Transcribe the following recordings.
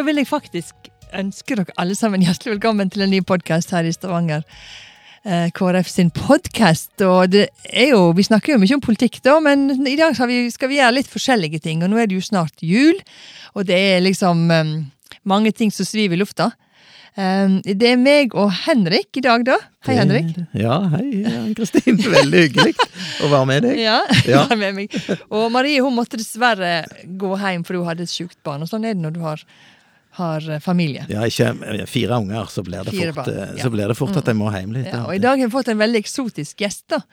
Da vil jeg faktisk ønske dere alle sammen hjertelig velkommen til en ny podkast her i Stavanger. Eh, KrF sin podkast. Og det er jo, vi snakker jo mye om politikk, da, men i dag skal vi, skal vi gjøre litt forskjellige ting. Og nå er det jo snart jul, og det er liksom um, mange ting som sviver i lufta. Um, det er meg og Henrik i dag, da. Hei, Henrik. Ja, hei, Kristin. Veldig hyggelig å være med deg. Ja, Ja. vær med meg. Og Marie hun måtte dessverre gå hjem for hun hadde et sjukt barn. Og sånn er det når du har, har eh, familie. Ja, ikke eh, fire unger, så blir det fort, barn, eh, ja. så blir det fort at jeg må hjem litt. Ja, og I dag har vi fått en veldig eksotisk gjest. da.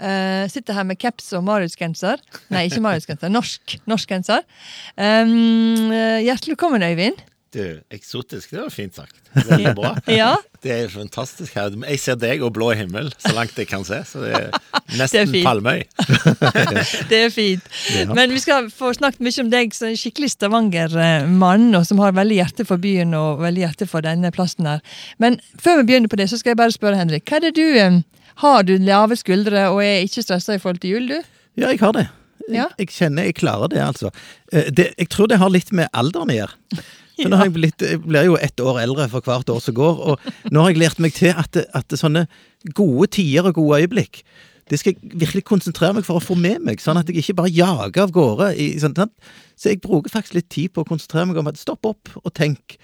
Uh, sitter her med caps og Marius-genser. Nei, ikke Marius-genser. Norsk, norsk genser. Um, hjertelig velkommen, Øyvind. Du, eksotisk, det var fint sagt. Veldig bra. Ja, Det er fantastisk her. Jeg ser deg og blå himmel så langt jeg kan se, så det er Det er nesten fint. Palmøy. det er fint. Ja. Men vi skal få snakket mye om deg som en skikkelig Stavanger-mann, og som har veldig hjerte for byen og veldig hjerte for denne plassen her. Men før vi begynner på det, så skal jeg bare spørre Henrik. Hva er det du eh, Har du lave skuldre og er ikke stressa i forhold til jul, du? Ja, jeg har det. Jeg, Ja. jeg kjenner jeg klarer det, altså. Eh, Det, jeg tror det har litt med alderen å gjøre. For nå har jeg, blitt, jeg blir jo ett år eldre for hvert år som går, og nå har jeg lært meg til at, at sånne gode tider og gode øyeblikk det skal jeg virkelig konsentrere meg for å få med meg, sånn at jeg ikke bare jager av gårde. I, sånn, så jeg bruker faktisk litt tid på å konsentrere meg om at stopp opp og tenk.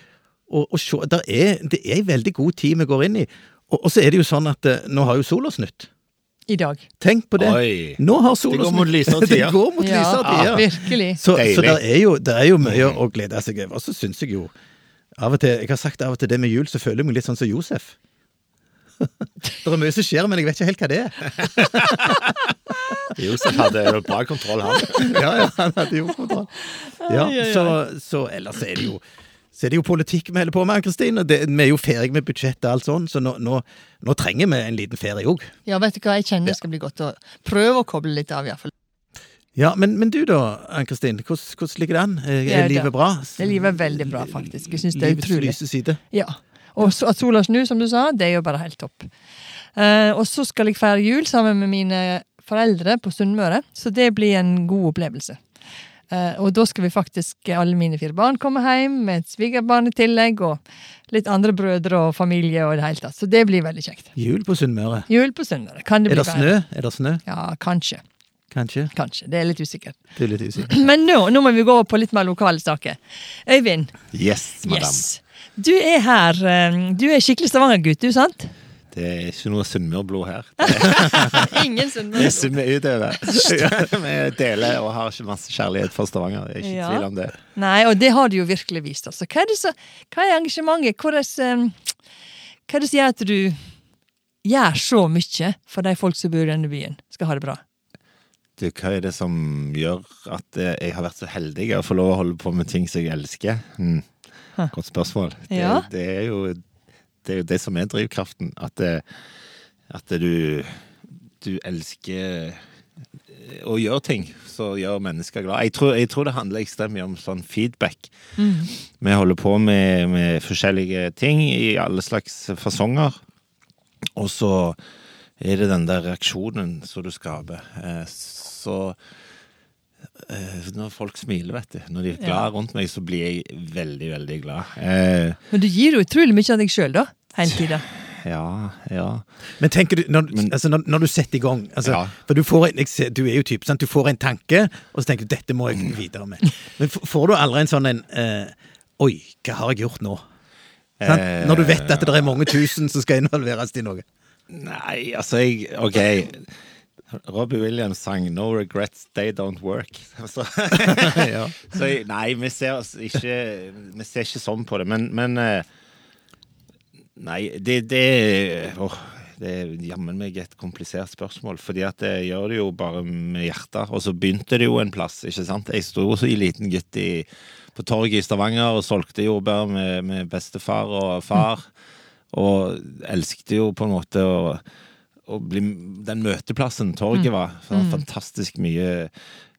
Og, og se, er, det er en veldig god tid vi går inn i. Og, og så er det jo sånn at eh, nå har jo sola snudd. I dag. Tenk på det. Oi. Nå har sola Det går mot lysere det tider. går mot lysere tider. virkelig. Så, så det er, jo, det er jo mye å glede seg over. Og så syns jeg jo av og til Jeg har sagt av og til det med jul, så føler jeg meg litt sånn som Josef. det er mye som skjer, men jeg vet ikke helt hva det er. Josef hadde jo bra kontroll, han. ja, ja, han hadde jo kontroll. Ja, så, så ellers er det jo så er det jo politikk vi holder på med, Kristine. Det- Vi er jo ferdig med budsjettet og alt sånn, så nå, nå, nå trenger vi en liten ferie òg. Ja, vet du hva, jeg kjenner det skal bli godt å prøve å koble litt av, iallfall. Ja, men, men du da, Ann-Kristin. Hvordan, hvordan ligger det an? Er, Ja, er livet bra? Det livet er veldig bra, faktisk. Jeg synes det er Livets utrolig. lyse side? Ja. Og så, at sola snur, som du sa, det er jo bare helt topp. Uh, og så skal jeg feire jul sammen med mine foreldre på Sunnmøre, så det blir en god opplevelse. Eh, og da skal vi faktisk, alle mine fire barn, komme hjem med et svigerbarn i tillegg, og litt andre brødre og familie og i det hele tatt. Så det blir veldig kjekt. Jul på Sunnmøre. Jul på Sunnmøre. Kan det Er bli det snø? Er det snø? Ja, kanskje. Kanskje? Kanskje. Det er litt usikkert. Det er litt usikkert. Men nå, nå må vi gå over på litt mer lokale saker. Øyvind, Yes, madam. yes. Du er her. eh, Du er skikkelig Stavanger-gutt, du, sant? Det er ikke noe sunnmørblod her. Ingen Det er summer utover. Vi deler og har ikke masse kjærlighet for Stavanger. Det er ikke Ja. tvil om det. Nei, og det har du jo virkelig vist. Altså. Hva, er det så, hva er engasjementet? Hvordan, eh, hva er det som gjør at du gjør så mye for de folk som bor i denne byen, skal ha det bra? Du, hva er det som gjør at eh, jeg har vært så heldig å få lov å holde på med ting som jeg elsker? Mm. Godt spørsmål. Det, Ja. det, er jo, det er jo det som er drivkraften. At, det, at du, du elsker eh, å gjøre ting som gjør mennesker glad. Jeg tror, jeg tror det handler ekstremt mye om sånn feedback. Vi holder på med, med forskjellige ting i alle slags fasonger. Og så er det den der reaksjonen som du skaper. Eh, så eh, Når folk smiler, vet du, når de er glad Ja. rundt meg, så blir jeg veldig, veldig glad. Eh, Men du gir jo utrolig mye av deg sjøl, da. Hele tida. ja, ja. Men tenker du, når, Men- altså, når, når du setter i gang altså, Ja. For du får en, jeg ser, du er jo typ, sant? Du får en tanke, og så tenker du dette må jeg gå videre med. Men får du aldri en sånn en eh, Oi, hva har jeg gjort nå? Eh, Når du vet at det er mange tusen som skal involveres i noe. Nei, altså jeg OK. Robbie Williams sang 'No regrets, they don't work'. Så, ja. så nei, vi ser, oss ikke, vi ser ikke sånn på det, men, men eh, Nei, det, det åh, det er jammen meg et komplisert spørsmål. fordi at jeg gjør det jo bare med hjertet. Og så begynte det jo en plass, ikke sant. Jeg sto jo i liten gutt i, på torget i Stavanger og solgte jordbær med, med bestefar og far. Og elsket jo på en måte å, å bli Den møteplassen torget var. For Fantastisk mye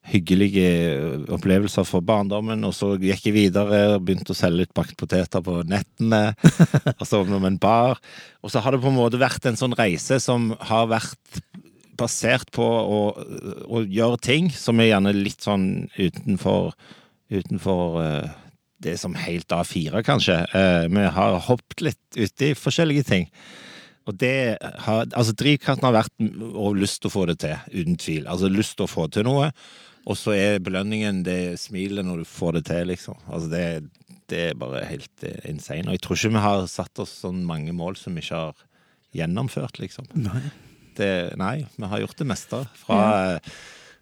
hyggelige opplevelser for barndommen. Og så gikk jeg videre og begynte å selge litt bakt poteter på nettene. og så åpnet vi en bar. Og så har det på en måte vært en sånn reise som har vært basert på å, å gjøre ting som er gjerne litt sånn utenfor Utenfor eh, det som helt A4, kanskje. Eh, vi har hoppet litt uti forskjellige ting. Og det har, altså Drivkraften har vært og lyst til å få det til, uten tvil. Altså lyst til å få til noe. Og så er belønningen det smilet når du får det til, liksom. Altså det, det er bare helt eh, insane. Og jeg tror ikke vi har satt oss sånn mange mål som vi ikke har gjennomført, liksom. Nei. Det, nei, vi har gjort det meste. Fra eh,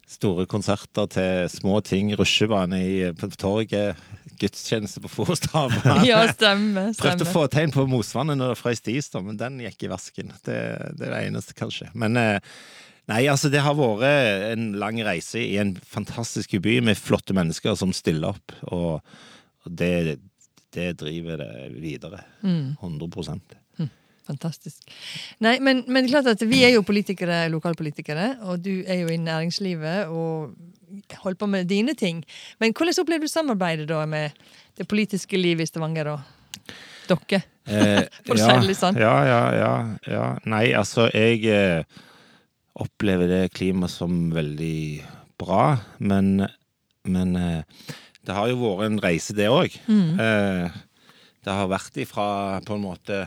store konserter til små ting. Rusjebane i, på torget. Gudstjeneste på Foresthavet. Ja, stemmer. Prøvde å få tegn på Mosvannet når det frøs is, stis, da, men den gikk i vasken. Det, det er det eneste, kanskje. Men eh, nei, altså, det har vært en lang reise i en fantastisk by med flotte mennesker som stiller opp, og, det, det driver det videre. Mm. 100 Fantastisk. Nei, men, men klart at vi er jo politikere, lokalpolitikere, og du er jo i næringslivet og holder på med dine ting. Men hvordan opplever du samarbeidet da med det politiske livet i Stavanger og dere? Eh, For å si det litt sånn. Ja, ja, ja, ja. Nei, altså, jeg eh, opplever det klimaet som veldig bra, men, men eh, det har jo vært en reise, det òg. Mm. Eh, det har vært ifra på en måte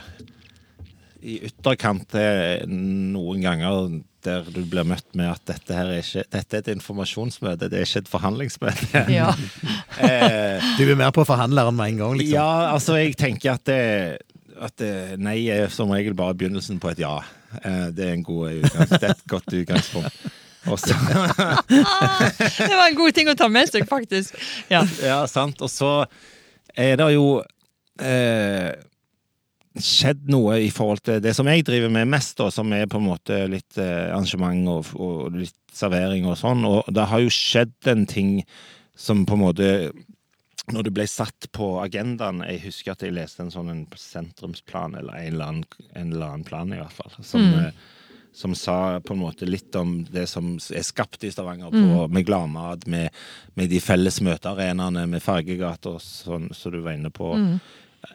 i ytterkant til noen ganger der du blir møtt med at dette her er ikke Dette er et informasjonsmøte, det er ikke et forhandlingsmøte. Ja. eh, Du er mer på forhandleren med en gang, liksom. ja, altså jeg tenker at, det, at det, nei er som regel bare begynnelsen på et ja. Eh, Det er, en god det er et godt utgangspunkt. Så, Det var en god ting å ta med seg, faktisk. Ja. ja, sant. Og så er det jo eh, skjedd noe i forhold til det som jeg driver med mest, da, som er på en måte litt eh, arrangement og, og litt servering og sånn. Og det har jo skjedd en ting som på en måte når det ble satt på agendaen Jeg husker at jeg leste en sånn en sentrumsplan, eller en eller annen, en eller annen plan, i hvert fall. Som, Mm. eh, som sa på en måte litt om det som er skapt i Stavanger, på, med gladmat, med, med de felles møtearenaene, med fargegater, sånn som så du var inne på.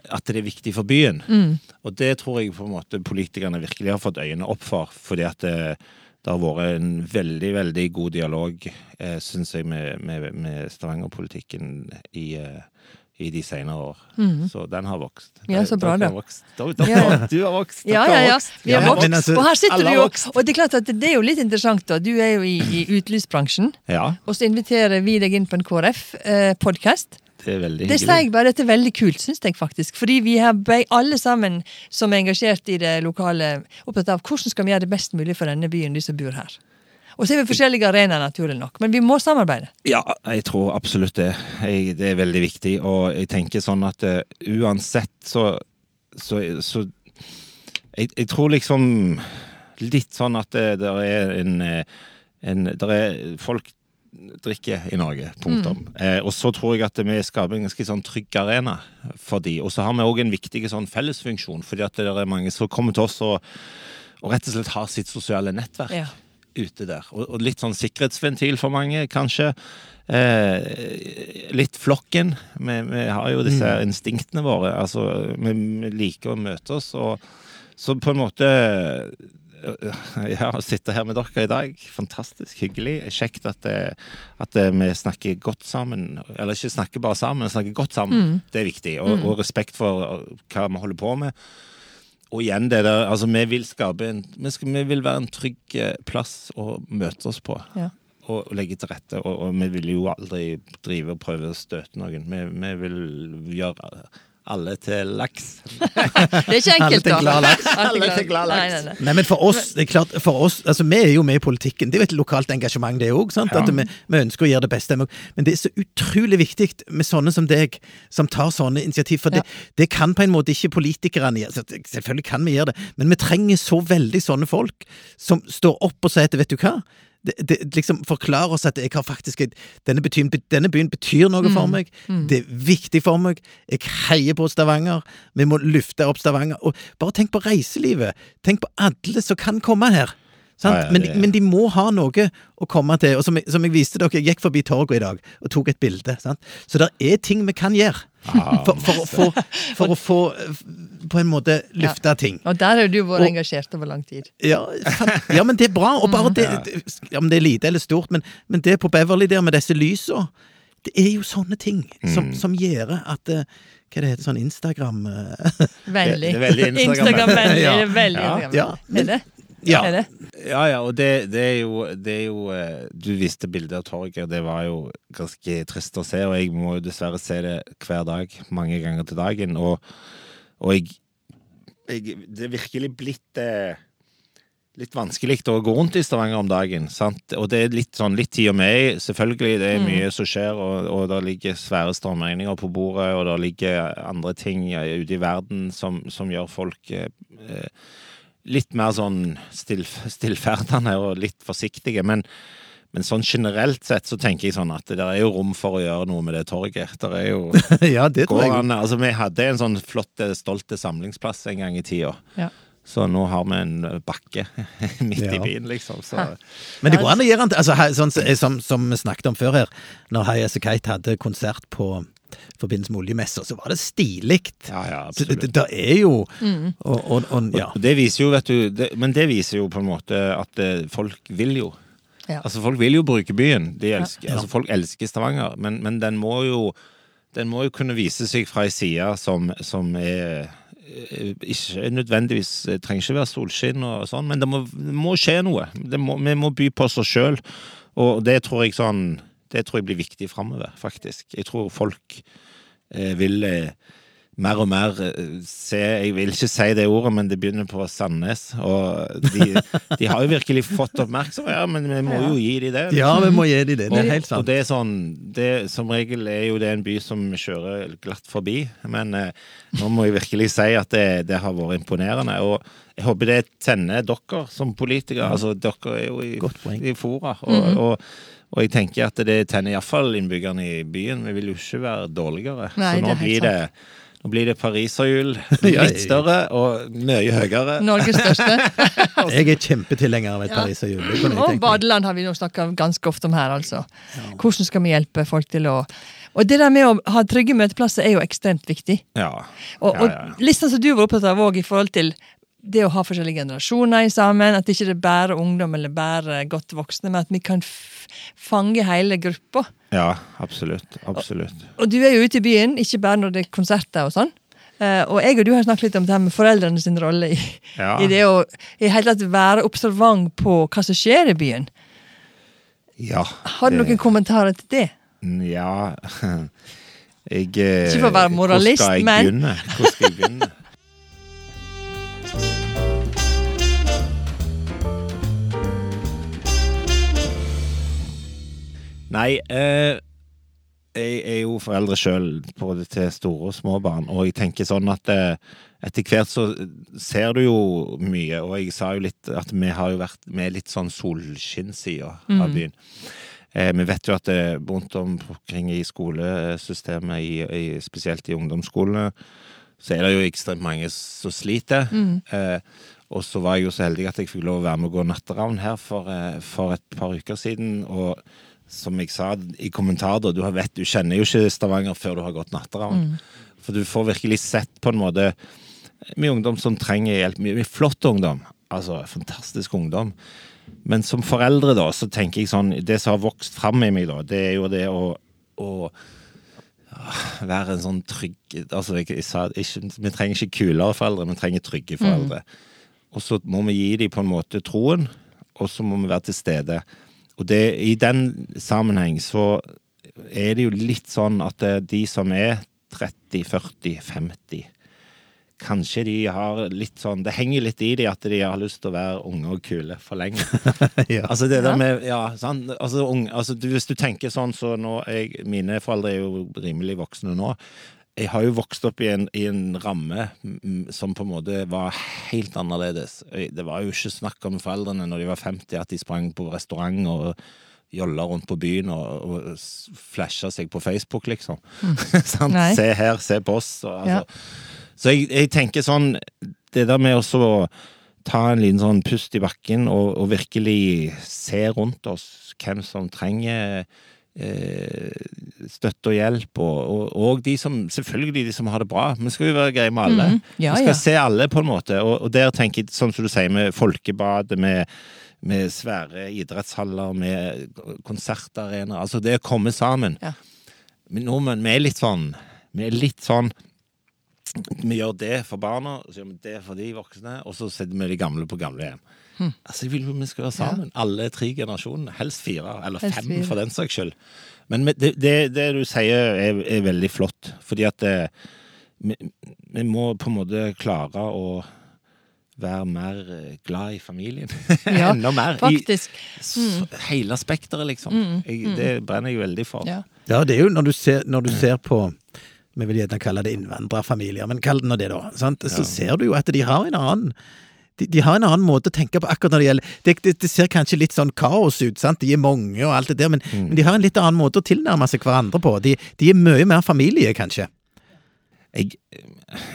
At det er viktig for byen. Mm. Og det tror jeg på en måte politikerne virkelig har fått øynene opp for. Fordi at det, det har vært en veldig, veldig god dialog, eh, syns jeg, med, med, med Stavanger-politikken i, eh, i de senere år. Så den har vokst. Mm. Ja, så bra, det. Du har vokst. Ja, ja, ja. Vi har vokst. altså, og her sitter du jo, og det er klart at det er jo litt interessant, da. Du er jo i, i utelivsbransjen, Ja, og så inviterer vi deg inn på en KrF-podkast. Det er veldig Det sier jeg bare dette er veldig kult, syns jeg faktisk. Fordi vi har alle sammen som er engasjert i det lokale, opptatt av hvordan skal vi gjøre det best mulig for denne byen, de som bor her. Og så er vi forskjellige arenaer, naturlig nok, men vi må samarbeide. Ja, jeg tror absolutt det. Jeg, det er veldig viktig. Og jeg tenker sånn at uh, uansett så Så, så jeg, jeg tror liksom litt sånn at det der er en, eh, en der er Folk drikker i Norge, punktum. Eh, og så tror jeg at vi skaper en ganske sånn trygg arena for de. Og så har vi òg en viktig sånn fellesfunksjon, fordi at det er mange som kommer til oss og, og rett og slett har sitt sosiale nettverk Ja. ute der. Og, og litt sånn sikkerhetsventil for mange, kanskje. Eh, litt flokken. Vi, vi har jo disse instinktene våre. Altså, vi, vi liker å møte oss, og så på en måte ja, å sitte her med dere i dag, fantastisk hyggelig. Kjekt at, det, at det, vi snakker godt sammen. Eller ikke snakker bare sammen, men snakker godt sammen. Det er viktig. Og, og respekt for hva vi holder på med. Og igjen det der, altså vi vil skape en Vi, skal, vi vil være en trygg eh, plass å møte oss på. Ja. Og, og legge til rette. Og, og vi vil jo aldri drive og prøve å støte noen. Vi, vi vil gjøre alle til laks. Det er ikke Alle enkelt, til da. glad laks. Alle til glad laks. Nei, nei, nei. Nei, men for oss, det er klart, for oss, altså vi er jo med i politikken. Det er jo et lokalt engasjement, det òg. Ja. At vi, vi ønsker å gjøre det beste. Men det er så utrolig viktig med sånne som deg, som tar sånne initiativ. For det, det kan på en måte ikke politikerne gjøre. Selvfølgelig kan vi gjøre det, men vi trenger så veldig sånne folk som står opp og sier at vet du hva, det, det, liksom forklarer oss at jeg har faktisk denne, byen, denne byen betyr noe for meg. Det er viktig for meg. Jeg heier på Stavanger. Vi må lufte opp Stavanger. Og bare tenk på reiselivet. Tenk på alle som kan komme her. Sant? Ja, ja, men, men de må ha noe å komme til. Og som jeg, som jeg viste dere, jeg gikk forbi torget i dag og tok et bilde. Sant? Så det er ting vi kan gjøre. For, for, få, for å få på en måte lufta ting. Og der har du vært Og- engasjert over lang tid. Ja, ja, men det er bra. Og bare det, det- ja, Om det er lite eller stort, men, men det på Beverly der med disse lysa det er jo sånne ting som, Mm. som gjør at eh, Hva det heter sånn Instagram eh, Vennlig. Veldig Instagram- Instagram-vennlig. Ja. veldig Ja. Instagram-vennlig. Ja, men- Er det? Ja. Ja, ja, og det, det er jo, det er jo eh, Du viste bildet av torget, og det var jo ganske trist å se. Og jeg må jo dessverre se det hver dag, mange ganger til dagen. Og, og jeg, jeg Det er virkelig blitt eh, litt vanskelig å gå rundt i Stavanger om dagen. sant? Og det er litt sånn litt tid og med, selvfølgelig. Det er mye som skjer, og, og det ligger svære strømregninger på bordet, og det ligger andre ting ute i verden som, som gjør folk eh, eh, litt mer sånn stillf stillferdende og litt forsiktige. Men, men sånn generelt sett så tenker jeg sånn at det der er jo rom for å gjøre noe med det torget. Der er jo Ja, det tror jeg. altså Vi hadde en sånn flott, stolt samlingsplass en gang i tida. Ja. Så nå har vi en bakke midt Ja. i byen, liksom. Så Men det går an å gjøre den til altså, sånn, som- som, som vi snakket om før her, når High As A Kite hadde konsert på forbindelse med oljemessa, så var det stilig. ja, ja, absolutt. det, det er jo og, og, og, ja. Og det viser jo, vet du det, Men det viser jo på en måte at eh, folk vil jo. Ja. Altså Folk vil jo bruke byen. De elsker, Ja. altså Folk elsker Stavanger. Men, men den må jo Den må jo kunne vise seg fra ei side som, som er eh, ikke nødvendigvis trenger ikke være solskinn og sånn, men det må, det må skje noe. Det må, vi må by på oss sjøl. Og det tror jeg sånn Det tror jeg blir viktig framover, faktisk. Jeg tror folk eh, vil eh, mer og mer eh, se Jeg vil ikke si det ordet, men det begynner på Sandnes. Og de, de har jo virkelig fått oppmerksomhet, ja, men vi må jo gi dem det. ja, vi må gi dem det. Det er helt sant. Og sant. det er sånn det, Som regel er jo det en by som kjører glatt forbi, men eh, nå må jeg virkelig si at det, det har vært imponerende. Og jeg håper det tenner dere som politikere. Altså, dere er jo i, i fora. Og, og, og jeg tenker at det tenner iallfall innbyggerne i byen. Vi vil jo ikke være dårligere. Nei, Så nå det blir det nå blir det pariserhjul. Litt større og mye høyere. Norges største. Jeg er kjempetilhenger av et Ja. pariserhjul. Og badeland har vi nå snakka ganske ofte om her, altså. Hvordan skal vi hjelpe folk til å Og det der med å ha trygge møteplasser er jo ekstremt viktig. Ja. Og, og ja, ja. litt sånn som du var opptatt av òg, i forhold til det å ha forskjellige generasjoner i sammen. At ikke det er bare ungdom eller bare godt voksne, men at vi kan fange hele gruppa. ja, absolutt. Absolutt. Og du er jo ute i byen, ikke bare når det er konserter og sånn. Uh, og jeg og du har snakket litt om det her med foreldrene sin rolle i, Ja. i det å i hele tatt være observant på hva som skjer i byen. Ja. Har du det- noen kommentarer til det? Ja Jeg eh, Ikke for å være moralist, Hvor skal jeg men- begynne? Hvor skal jeg begynne? Nei, eh, jeg er jo foreldre sjøl, både til store og små barn, og jeg tenker sånn at eh, etter hvert så ser du jo mye, og jeg sa jo litt at vi har jo vært med litt sånn solskinnsida av byen. Eh, vi vet jo at det er rundt omkring i skolesystemet, i, i, spesielt i ungdomsskolene, så er det jo ekstremt mange som sliter. Eh, og så var jeg jo så heldig at jeg fikk lov å være med og gå natteravn her for, eh, for et par uker siden. Og som jeg sa i kommentar, da, du, vet, du kjenner jo ikke Stavanger før du har gått natteravn. For du får virkelig sett på en måte mye ungdom som trenger hjelp. Mye, mye flott ungdom. Altså fantastisk ungdom. Men som foreldre, da, så tenker jeg sånn Det som har vokst fram i meg, da, det er jo det å, å ah, være en sånn trygg Altså, jeg, jeg sa ikke, vi trenger ikke kulere foreldre, vi trenger trygge foreldre. Og så må vi gi dem på en måte troen, og så må vi være til stede. Og det, i den sammenheng så er det jo litt sånn at de som er 30, 40, 50 Kanskje de har litt sånn Det henger litt i de at de har lyst til å være unge og kule for lenge. Ja. Altså det der med Ja, sant? Altså, unge, altså hvis du tenker sånn, så nå jeg, Mine foreldre er jo rimelig voksne nå. Jeg har jo vokst opp i en, i en ramme mm, som på en måte var helt annerledes. Det var jo ikke snakk om foreldrene når de var 50, at de sprang på restaurant og jolla rundt på byen og, og flasha seg på Facebook, liksom. Mm. Se her, se på oss. Og, altså. Ja. Så jeg, jeg tenker sånn Det der med å ta en liten sånn pust i bakken og, og virkelig se rundt oss hvem som trenger støtte og hjelp, og, og, og de som selvfølgelig de som har det bra. Vi skal jo være greie med alle. Mhm. Ja, vi skal ja. se alle, på en måte. Og, og der tenker jeg, sånn som du sier, med folkebadet, med, med svære idrettshaller, med konsertarenaer. Altså det å komme sammen. Ja. Men nordmenn, vi er litt sånn Vi er litt sånn Vi gjør det for barna, så gjør vi det for de voksne, og så setter vi de gamle på gamlehjem. Hm. Altså, jeg vil vi skal være sammen, alle tre generasjonene. Helst fire, eller Helst fem, fire. for den saks skyld. Men det, det, det du sier, er, er veldig flott, fordi at det, vi, vi må på en måte klare å være mer eh, glad i familien. Ja, Enda mer. I Faktisk. s- hele spekteret, liksom. Mm, Jeg, det brenner jeg veldig for. Ja. Ja, det er jo når du ser, når du ser på Vi vil gjerne kalle det innvandrerfamilier, men kall det nå det, da. Sant? Så Ja. ser du jo at de har en annen de, de har en annen måte å tenke på akkurat når det gjelder Det, det, det ser kanskje litt sånn kaos ut, sant? de er mange og alt det der, men, Mm. men de har en litt annen måte å tilnærme seg hverandre på. De, de er mye mer familie, kanskje. Jeg,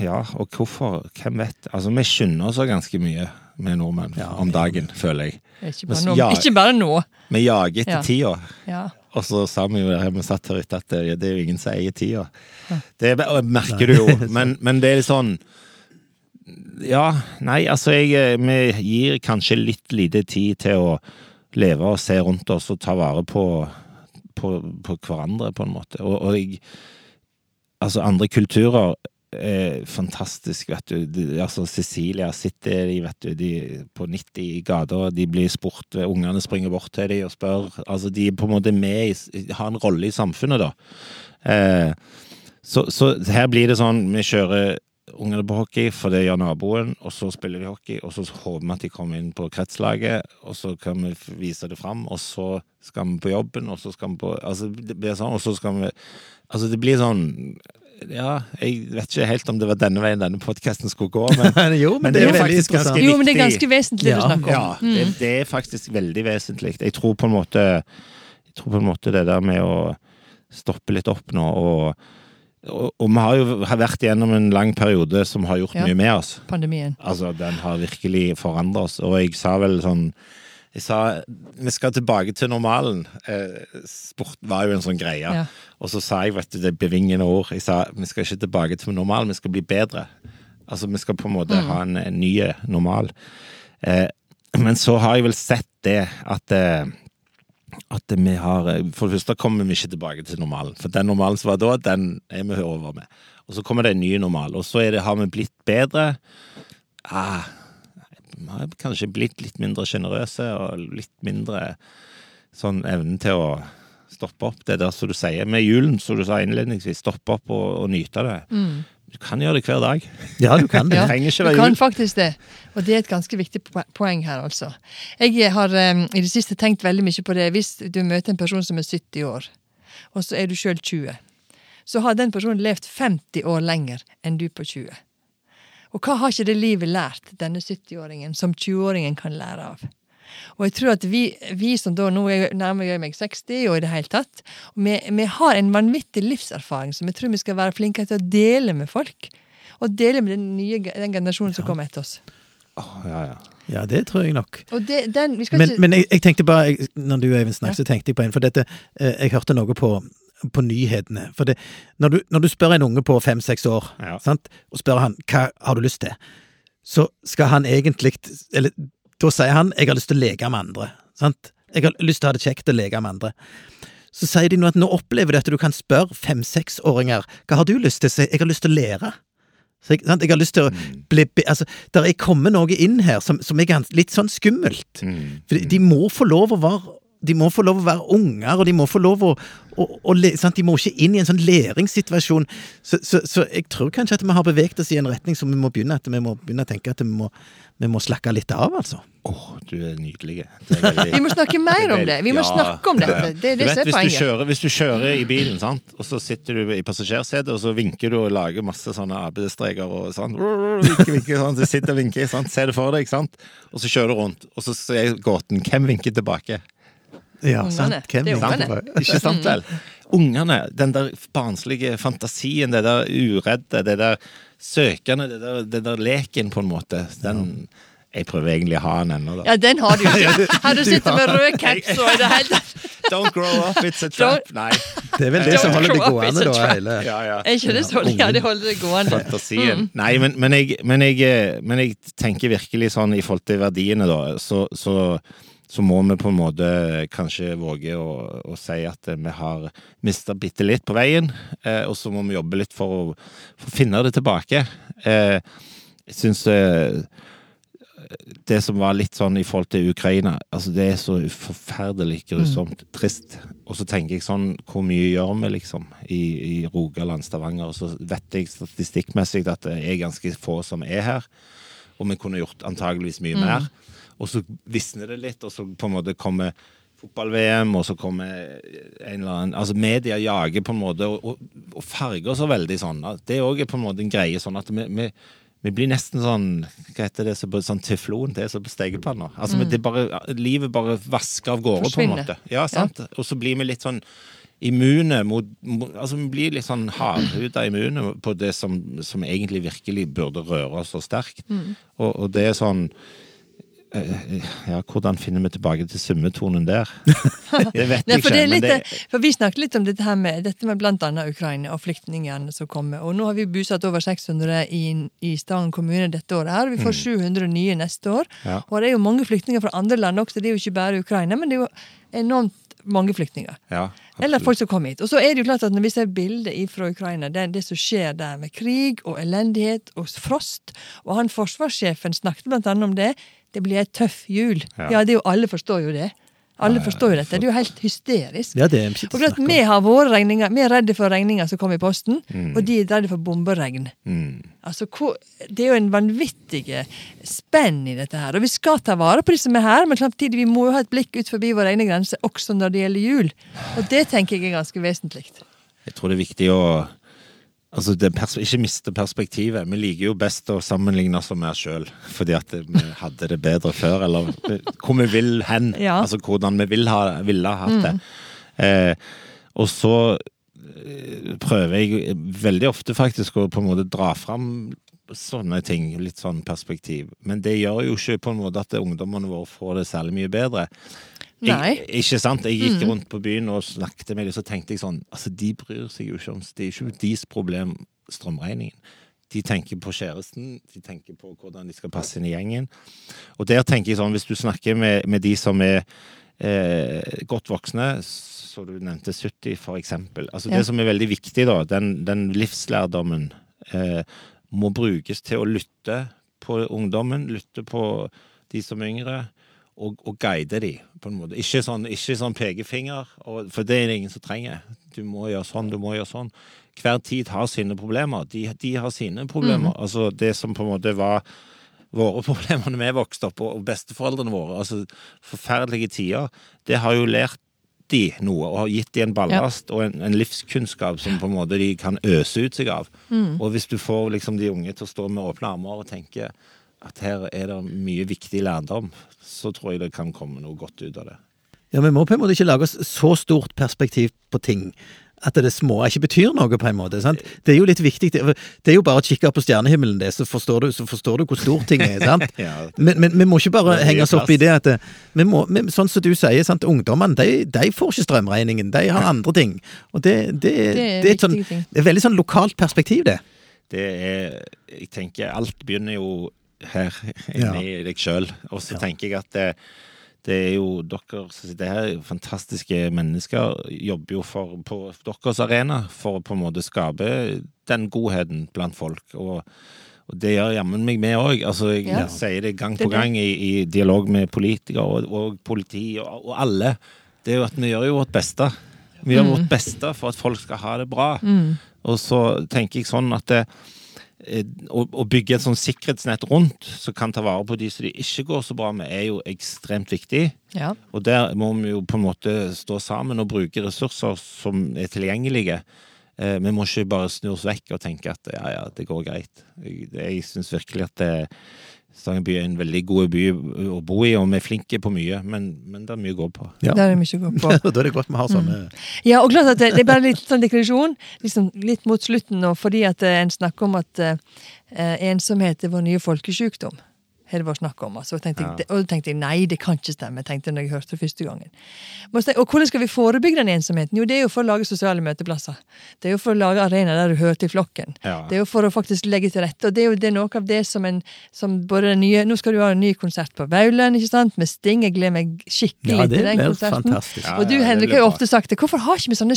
ja, og hvorfor? Hvem vet? Altså, vi skynder oss ganske mye med nordmenn Ja, om dagen, føler jeg. Ikke bare ja. Ikke bare nå. Vi jager etter Ja. tida. Ja. Og så sa vi jo her vi satt her ute at det, det er jo ingen som eier tida. Det merker du jo, men, men det er litt sånn Ja, nei, altså jeg eh, Vi gir kanskje litt lite tid til å leve og se rundt oss og ta vare på, på, på hverandre, på en måte. Og, og jeg Altså, andre kulturer er fantastisk, vet du. De, altså, Cecilia sitter de, vet du, de på 90 i gata, de blir spurt, ungene springer bort til dem og spør. Altså, de er på en måte med i, har en rolle i samfunnet, da. Eh, så, så her blir det sånn, vi kjører ungene på hockey, for det gjør naboen, og så spiller de hockey, og så håper vi at de kommer inn på kretslaget, og så kan vi vise det fram, og så skal vi på jobben, og så skal vi på Altså, det blir sånn, og så skal vi Altså, det blir sånn Ja, jeg vet ikke helt om det var denne veien denne podkasten skulle gå, men jo, Men det er jo faktisk ganske ganske- Jo, men det er ganske vesentlig Ja. å snakke om. ja, det, det er faktisk veldig vesentlig. Jeg tror på en måte Jeg tror på en måte det der med å stoppe litt opp nå og og, og vi har jo har vært igjennom en lang periode som har gjort Ja. mye med oss. Pandemien. Altså, den har virkelig forandret oss. Og jeg sa vel sånn Jeg sa vi skal tilbake til normalen. Eh, sport var jo en sånn greie. Ja. Og så sa jeg, vet du, det bevingende ord. Jeg sa vi skal ikke tilbake til normalen, vi skal bli bedre. Altså, vi skal på en måte ha en, en ny normal. Eh, men så har jeg vel sett det at eh, at vi har For det første kommer vi ikke tilbake til normalen. For den normalen som var da, den er vi over med. Og så kommer det en ny normal. Og så er det, har vi blitt bedre. Ah, vi har kanskje blitt litt mindre sjenerøse og litt mindre sånn evnen til å stoppe opp. Det der som du sier med julen, som du sa innledningsvis. Stoppe opp og, og nyte det. Mm. Du kan gjøre det hver dag. Ja, du kan det. Ja, du kan faktisk det. Og det er et ganske viktig poeng her, altså. Jeg har um, i det siste tenkt veldig mye på det. Hvis du møter en person som er 70 år, og så er du sjøl 20, så har den personen levd 50 år lenger enn du på 20. Og hva har ikke det livet lært denne 70-åringen, som 20-åringen kan lære av? Og jeg tror at vi, vi som da, nå er- nærmer jeg meg 60, og i det hele tatt, vi, vi har en vanvittig livserfaring som jeg tror vi skal være flinke til å dele med folk. Og dele med den nye den generasjonen som kommer etter oss. Åh, ja, ja. Ja, det tror jeg nok. Og det, den, vi skal Men, ikke... men jeg, jeg tenkte bare, jeg, når du Eivind snakket, så tenkte jeg på en, for dette, eh, jeg hørte noe på, på nyhetene. For det, når, du, når du spør en unge på fem-seks år, Ja. sant, og spør han hva har du lyst til, så skal han egentlig, eller da sier han jeg har lyst til å leke med andre. Sant? Jeg har lyst til å ha det kjekt å leke med andre. Så sier de nå at nå opplever de at du kan spørre fem-seksåringer hva har du lyst til, så jeg har lyst til å lære. Så jeg, sant? jeg har lyst til å bli Altså, der er kommet noe inn her som, som er litt sånn skummelt. Mm. For de, de må få lov å være de må få lov å være unger, og de må få lov å, å, å? De må ikke inn i en sånn læringssituasjon. Så, så, så jeg tror kanskje at vi har beveget oss i en retning som vi må begynne at vi må begynne å tenke at vi må, vi må slakke litt av, altså. Åh, du er nydelig. Veldig- Vi må snakke mer om det. Vi må Ja. snakke om dette. Det er Du det vet, som er hvis, du poenget. kjører, hvis du kjører i bilen, sant? og så sitter du i passasjersetet, og så vinker du og lager masse sånne AB-streker og sånn. Vinker, vinker, sånn. Du sitter og vinker, sant? Se det for deg, sant? og så kjører du rundt, og så er gåten hvem vinker tilbake? Ja, sant? Hvem er ungene. Ikke sant vel? Ungene, den der barnslige fantasien, det der uredde, det der søkende, det der, det der leken, på en måte, den Jeg prøver egentlig å ha den ennå, da. Ja, den har du ikke. Her du sitter med rød caps og i det hele tatt. Don't grow up, it's a trap. Nei. Det er vel det Don't som holder det gående, da. Hele. Ja, ja. Er ikke det så? Ja, det holder det gående. fantasien. Nei, men, men, jeg, men, jeg, men jeg tenker virkelig sånn i forhold til verdiene, da, så, så så må vi på en måte kanskje våge å, å si at vi har mista bitte litt på veien, eh, og så må vi jobbe litt for å, for å finne det tilbake. Eh, jeg syns eh, det som var litt sånn i forhold til Ukraina altså Det er så forferdelig grusomt trist. Og så tenker jeg sånn Hvor mye gjør vi, liksom, i, i Rogaland, Stavanger? Og så vet jeg statistikkmessig at det er ganske få som er her. Og vi kunne gjort antageligvis mye mer. Og så visner det litt, og så på en måte kommer fotball-VM, og så kommer en eller annen Altså media jager på en måte, og, og, og farger så veldig sånn. Det er også på en måte en greie sånn at vi, vi, vi blir nesten sånn Hva heter det? Sånn teflon. Det er så på. Altså, Mm. det bare, livet bare vasker av gårde, på en måte. Ja, sant? Og så blir vi litt sånn immune mot, mot Altså vi blir litt sånn hardhuda immune på det som, som egentlig virkelig burde røre oss så sterkt. Mm. Og, og det er sånn Ja, hvordan finner vi tilbake til summetonen der? Det vet Nei, jeg for, det ikke. er litt, det, for Vi snakket litt om dette her med, dette med annet Ukraina og flyktningene som kommer. Og nå har vi bosatt over 600 i, i Stangen kommune dette året. her, Vi får 700 nye neste år. Mm. Ja. Og det er jo mange flyktninger fra andre land også. Det er jo ikke bare Ukraina, men det er jo enormt mange flyktninger. ja, Eller folk som kommer hit. Og så er det jo klart at når vi ser bilder fra Ukraina, det, det som skjer der med krig og elendighet og frost Og han forsvarssjefen snakket annet om det. Det blir et tøff jul. Ja. Ja, det er jo, alle forstår jo det. Alle forstår jo dette. Det er jo helt hysterisk. Ja, det er Og klart. Vi har våre regninger, vi er redde for regninger som kommer i posten, og de er redde for bomberegn. Mm. Altså, Det er jo en vanvittig spenn i dette her. Og vi skal ta vare på de som er her, men samtidig vi må jo ha et blikk ut forbi våre egne grenser, også når det gjelder jul. Og det tenker jeg er ganske vesentlig. Jeg tror det er viktig å Altså ikke miste perspektivet. Vi liker jo best å sammenligne oss med oss sjøl, fordi at vi hadde det bedre før, eller hvor vi vil hen. Ja. Altså hvordan vi vil ha, ville ha hatt det. Eh, og så eh, prøver jeg veldig ofte faktisk å på en måte dra fram sånne ting, litt sånn perspektiv. Men det gjør jo ikke på en måte at ungdommene våre får det særlig mye bedre. Jeg, ikke sant? Jeg gikk rundt på byen og snakket med dem, så tenkte jeg sånn Altså, de bryr seg jo ikke om Det er ikke deres problem, strømregningen. De tenker på kjæresten, de tenker på hvordan de skal passe inn i gjengen. Og der tenker jeg sånn, hvis du snakker med, med de som er eh, godt voksne, så du nevnte 70 for eksempel. Altså Ja. det som er veldig viktig da, den, den livslærdommen eh, må brukes til å lytte på ungdommen, lytte på de som er yngre, og, og guide de på en måte. Ikke sånn, ikke sånn pekefinger, og, for det er det ingen som trenger. Du må gjøre sånn, du må gjøre sånn. Hver tid har sine problemer. De, de har sine problemer. Altså det som på en måte var våre problemer da vi vokste opp, og besteforeldrene våre, altså forferdelige tider, det har jo lært de noe, og har gitt de en ballast og en, en livskunnskap som på en måte de kan øse ut seg av. Og hvis du får liksom de unge til å stå med åpne armer og tenke at her er det mye viktig lærdom, så tror jeg det kan komme noe godt ut av det. Ja, Vi må på en måte ikke lage oss så stort perspektiv på ting. At det små ikke betyr noe, på en måte. sant? Det er jo litt viktig. Det det er jo bare å kikke på stjernehimmelen, det, så forstår du, så forstår du hvor stor ting er. sant? Men, men vi må ikke bare henge oss opp i det at vi må, vi, Sånn som du sier, sant? ungdommene de, de får ikke strømregningen. De har andre ting. Og det, det, det, er et sånn, det veldig sånn lokalt perspektiv, det. Det er Jeg tenker alt begynner jo her Ja. deg sjøl. Og så tenker jeg at det, er jo dere som sitter her, fantastiske mennesker, jobber jo for, på deres arena for å på en måte skape den godheten blant folk. Og, og det gjør jammen meg med òg. Altså, jeg Ja. sier det gang på gang i, i dialog med politikere og, og politi og, og alle. Det er jo at vi gjør jo vårt beste. Vi gjør vårt beste for at folk skal ha det bra. Og så tenker jeg sånn at det, å, å bygge et sånn sikkerhetsnett rundt som kan ta vare på de som det ikke går så bra med, er jo ekstremt viktig. Ja. Og der må vi jo på en måte stå sammen og bruke ressurser som er tilgjengelige. Eh, Vi må ikke bare snu oss vekk og tenke at ja, ja, det går greit. Jeg, jeg syns virkelig at det, Stavanger by er en veldig god by å bo i, og vi er flinke på mye, men, men det er mye å gå på. Ja. Det er mye å gå på. Da er det godt vi har sånne Ja, og klart at det, det er bare litt sånn deklarasjon, liksom litt mot slutten nå, fordi at eh, en snakker om at eh, ensomhet er vår nye folkesykdom. Har det vært snakk om. Altså, tenkte Ja. jeg, og da tenkte jeg nei, det kan ikke stemme, tenkte jeg når jeg hørte det første gangen. Og hvordan skal vi forebygge den ensomheten? Jo, det er jo for å lage sosiale møteplasser. Det er jo for å lage arenaer der du hører til flokken. Ja. Det er jo for å faktisk legge til rette. Og det er jo det er noe av det som en som både den nye, Nå skal du ha en ny konsert på Vaulen, ikke sant? med Sting. Jeg gleder meg skikkelig Ja, til den konserten. fantastisk. Og du Henrik har jo ofte sagt det. Hvorfor har ikke vi sånne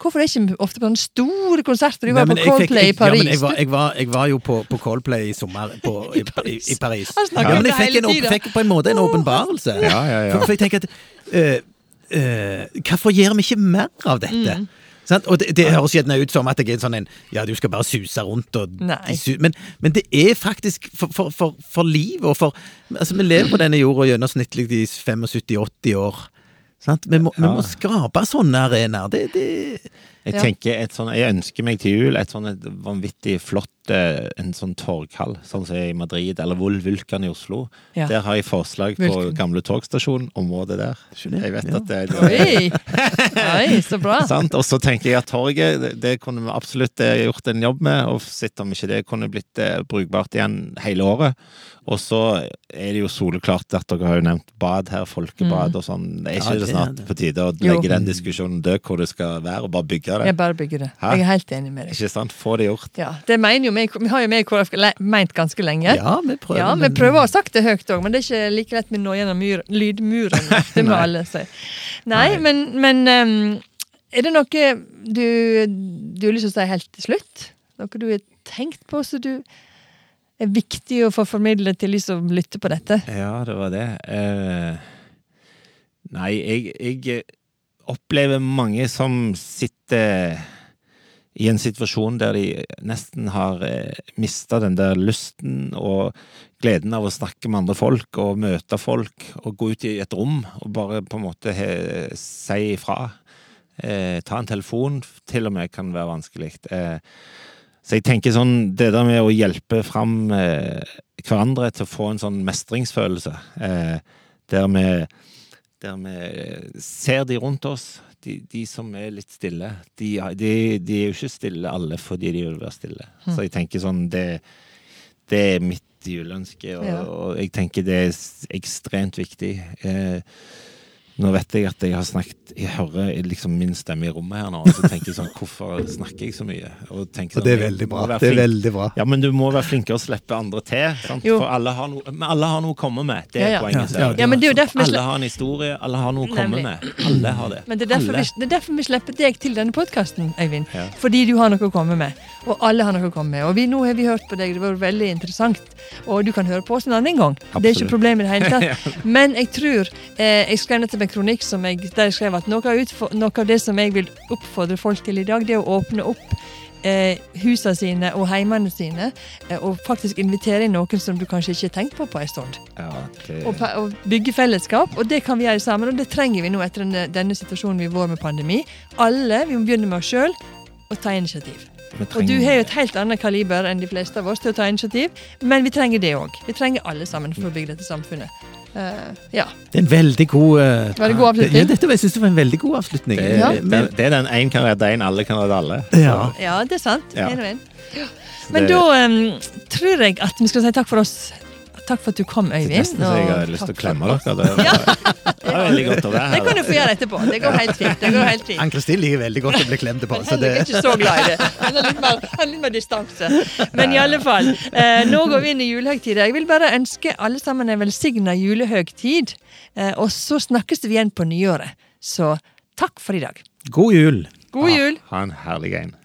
Hvorfor er ikke vi ofte på sånne store konserter? Du var Nei, på jeg fikk- jeg, i Paris. Ja, men jeg, var, jeg, var, jeg var jo på, på Coldplay i sommer på, i, i, i Paris. Han snakker Ja, om men jeg det hele tiden. fikk på en måte en åpenbarelse. Ja, ja, ja. For, for jeg tenker at uh, uh, Hvorfor gjør vi ikke mer av dette? Mm. Sant? Og det, det høres gjerne ut som at jeg er sånn en Ja, du skal bare suse rundt og su men, men det er faktisk for, for, for, for livet og for Altså, vi lever på denne jorda gjennomsnittlig i 75-80 år. Sant? Vi, må, vi må skape sånne arenaer. Det, det Jeg Ja. tenker et sånt, jeg ønsker meg til jul et sånn vanvittig flott eh, en sånn torghall, sånn som i Madrid, eller Vulkan i Oslo. Ja. Der har jeg forslag på Vulkan. gamle togstasjon, området der. Skjønner, Jeg vet ja. at det er Oi! Oi, så bra. Og så tenker jeg at torget, det, det kunne vi absolutt gjort en jobb med, og sett om ikke det kunne blitt eh, brukbart igjen hele året. Og så er det jo soleklart at dere har jo nevnt bad her, folkebad og sånn. Det er Ja, ikke det det snart det. på tide å Jo. legge den diskusjonen død hvor det skal være, og bare bygge det? Jeg bare bygger det. Hæ? Jeg er helt enig med deg. Ikke sant? Få det gjort. Ja, det mener jo vi, vi har jo med i KrF meint ganske lenge. Ja, vi prøver. Ja, vi prøver å ha sagt det høyt òg, men det er ikke like lett med å nå gjennom myr, lydmuren. Det må alle si. Nei, Nei. men, men um, er det noe du, du har lyst til å si helt til slutt? Noe du har tenkt på som du er viktig å få formidlet til de som lytter på dette? Ja, det var det. Uh, nei, jeg, jeg opplever mange som sitter i en situasjon der de nesten har eh, mista den der lysten og gleden av å snakke med andre folk og møte folk og gå ut i et rom og bare på en måte he, si ifra. Eh, ta en telefon til og med kan være vanskelig. Eh, så jeg tenker sånn, det der med å hjelpe fram eh, hverandre til å få en sånn mestringsfølelse, eh, der, vi, der vi ser de rundt oss, de, de som er litt stille, de, de, de er jo ikke stille alle fordi de vil være stille. Så jeg tenker sånn, det, det er mitt juleønske, og, Ja. og jeg tenker det er ekstremt viktig. Eh, nå vet jeg at jeg har snakket Jeg hører liksom min stemme i rommet her nå, og så tenker jeg sånn Hvorfor snakker jeg så mye? Og, tenker Og det er sånn, veldig bra. Det er veldig bra. ja, men du må være flinkere å slippe andre til. Sant? For alle har, noe, men alle har noe å komme med. Det er Ja, ja. poenget. Ja, det er jo derfor vi alle har en historie, alle har noe å komme med. Alle har det. Men det er derfor, vi, det er derfor vi slipper deg til denne podkasten, Øyvind. Ja. Fordi du har noe å komme med. Og alle har noe å komme med. Og vi, nå har vi hørt på deg, det var veldig interessant. Og du kan høre på oss en annen gang. Det er ikke et problem i det hele tatt. Men jeg tror eh, Jeg skrev nettopp en kronikk som jeg, der jeg skrev at noe av, noe av det som jeg vil oppfordre folk til i dag, det er å åpne opp eh, husene sine og heimene sine, eh, og faktisk invitere inn noen som du kanskje ikke har tenkt på på en stund. Ja, det, Og, og bygge fellesskap, og det kan vi gjøre sammen. Og det trenger vi nå etter denne, denne situasjonen vi har med pandemi. Alle, vi må begynne med oss sjøl og ta initiativ. Og du har jo et helt annet kaliber enn de fleste av oss til å ta initiativ, men vi trenger det òg. Vi trenger alle sammen for å bygge dette samfunnet. Eh, ja. Det er en veldig god uh, veldig det god avslutning? Ja, dette, jeg synes det var en veldig god avslutning. det, Ja. Eh, det, det er den én kan redde én, alle kan redde alle. ja. ja, det er sant. Ja. En og en. Men da um, tror jeg at vi skal si takk for oss. Takk for at du kom, Øyvind. Nesten så jeg har lyst til å klemme dere. Det var, Ja, det var veldig godt å være det kan du få gjøre etterpå. Det går helt fint. Det går helt fint. Ann-Kristin liker veldig godt å bli klemt på. Men Så Henrik er ikke så glad i det. Han har litt mer, har litt mer distanse. Men i alle fall, eh, nå går vi inn i julehøgtida. Jeg vil bare ønske alle sammen en velsigna julehøgtid. Eh, og så snakkes vi igjen på nyåret. Så takk for i dag. god jul! God jul! Ha en herlig en.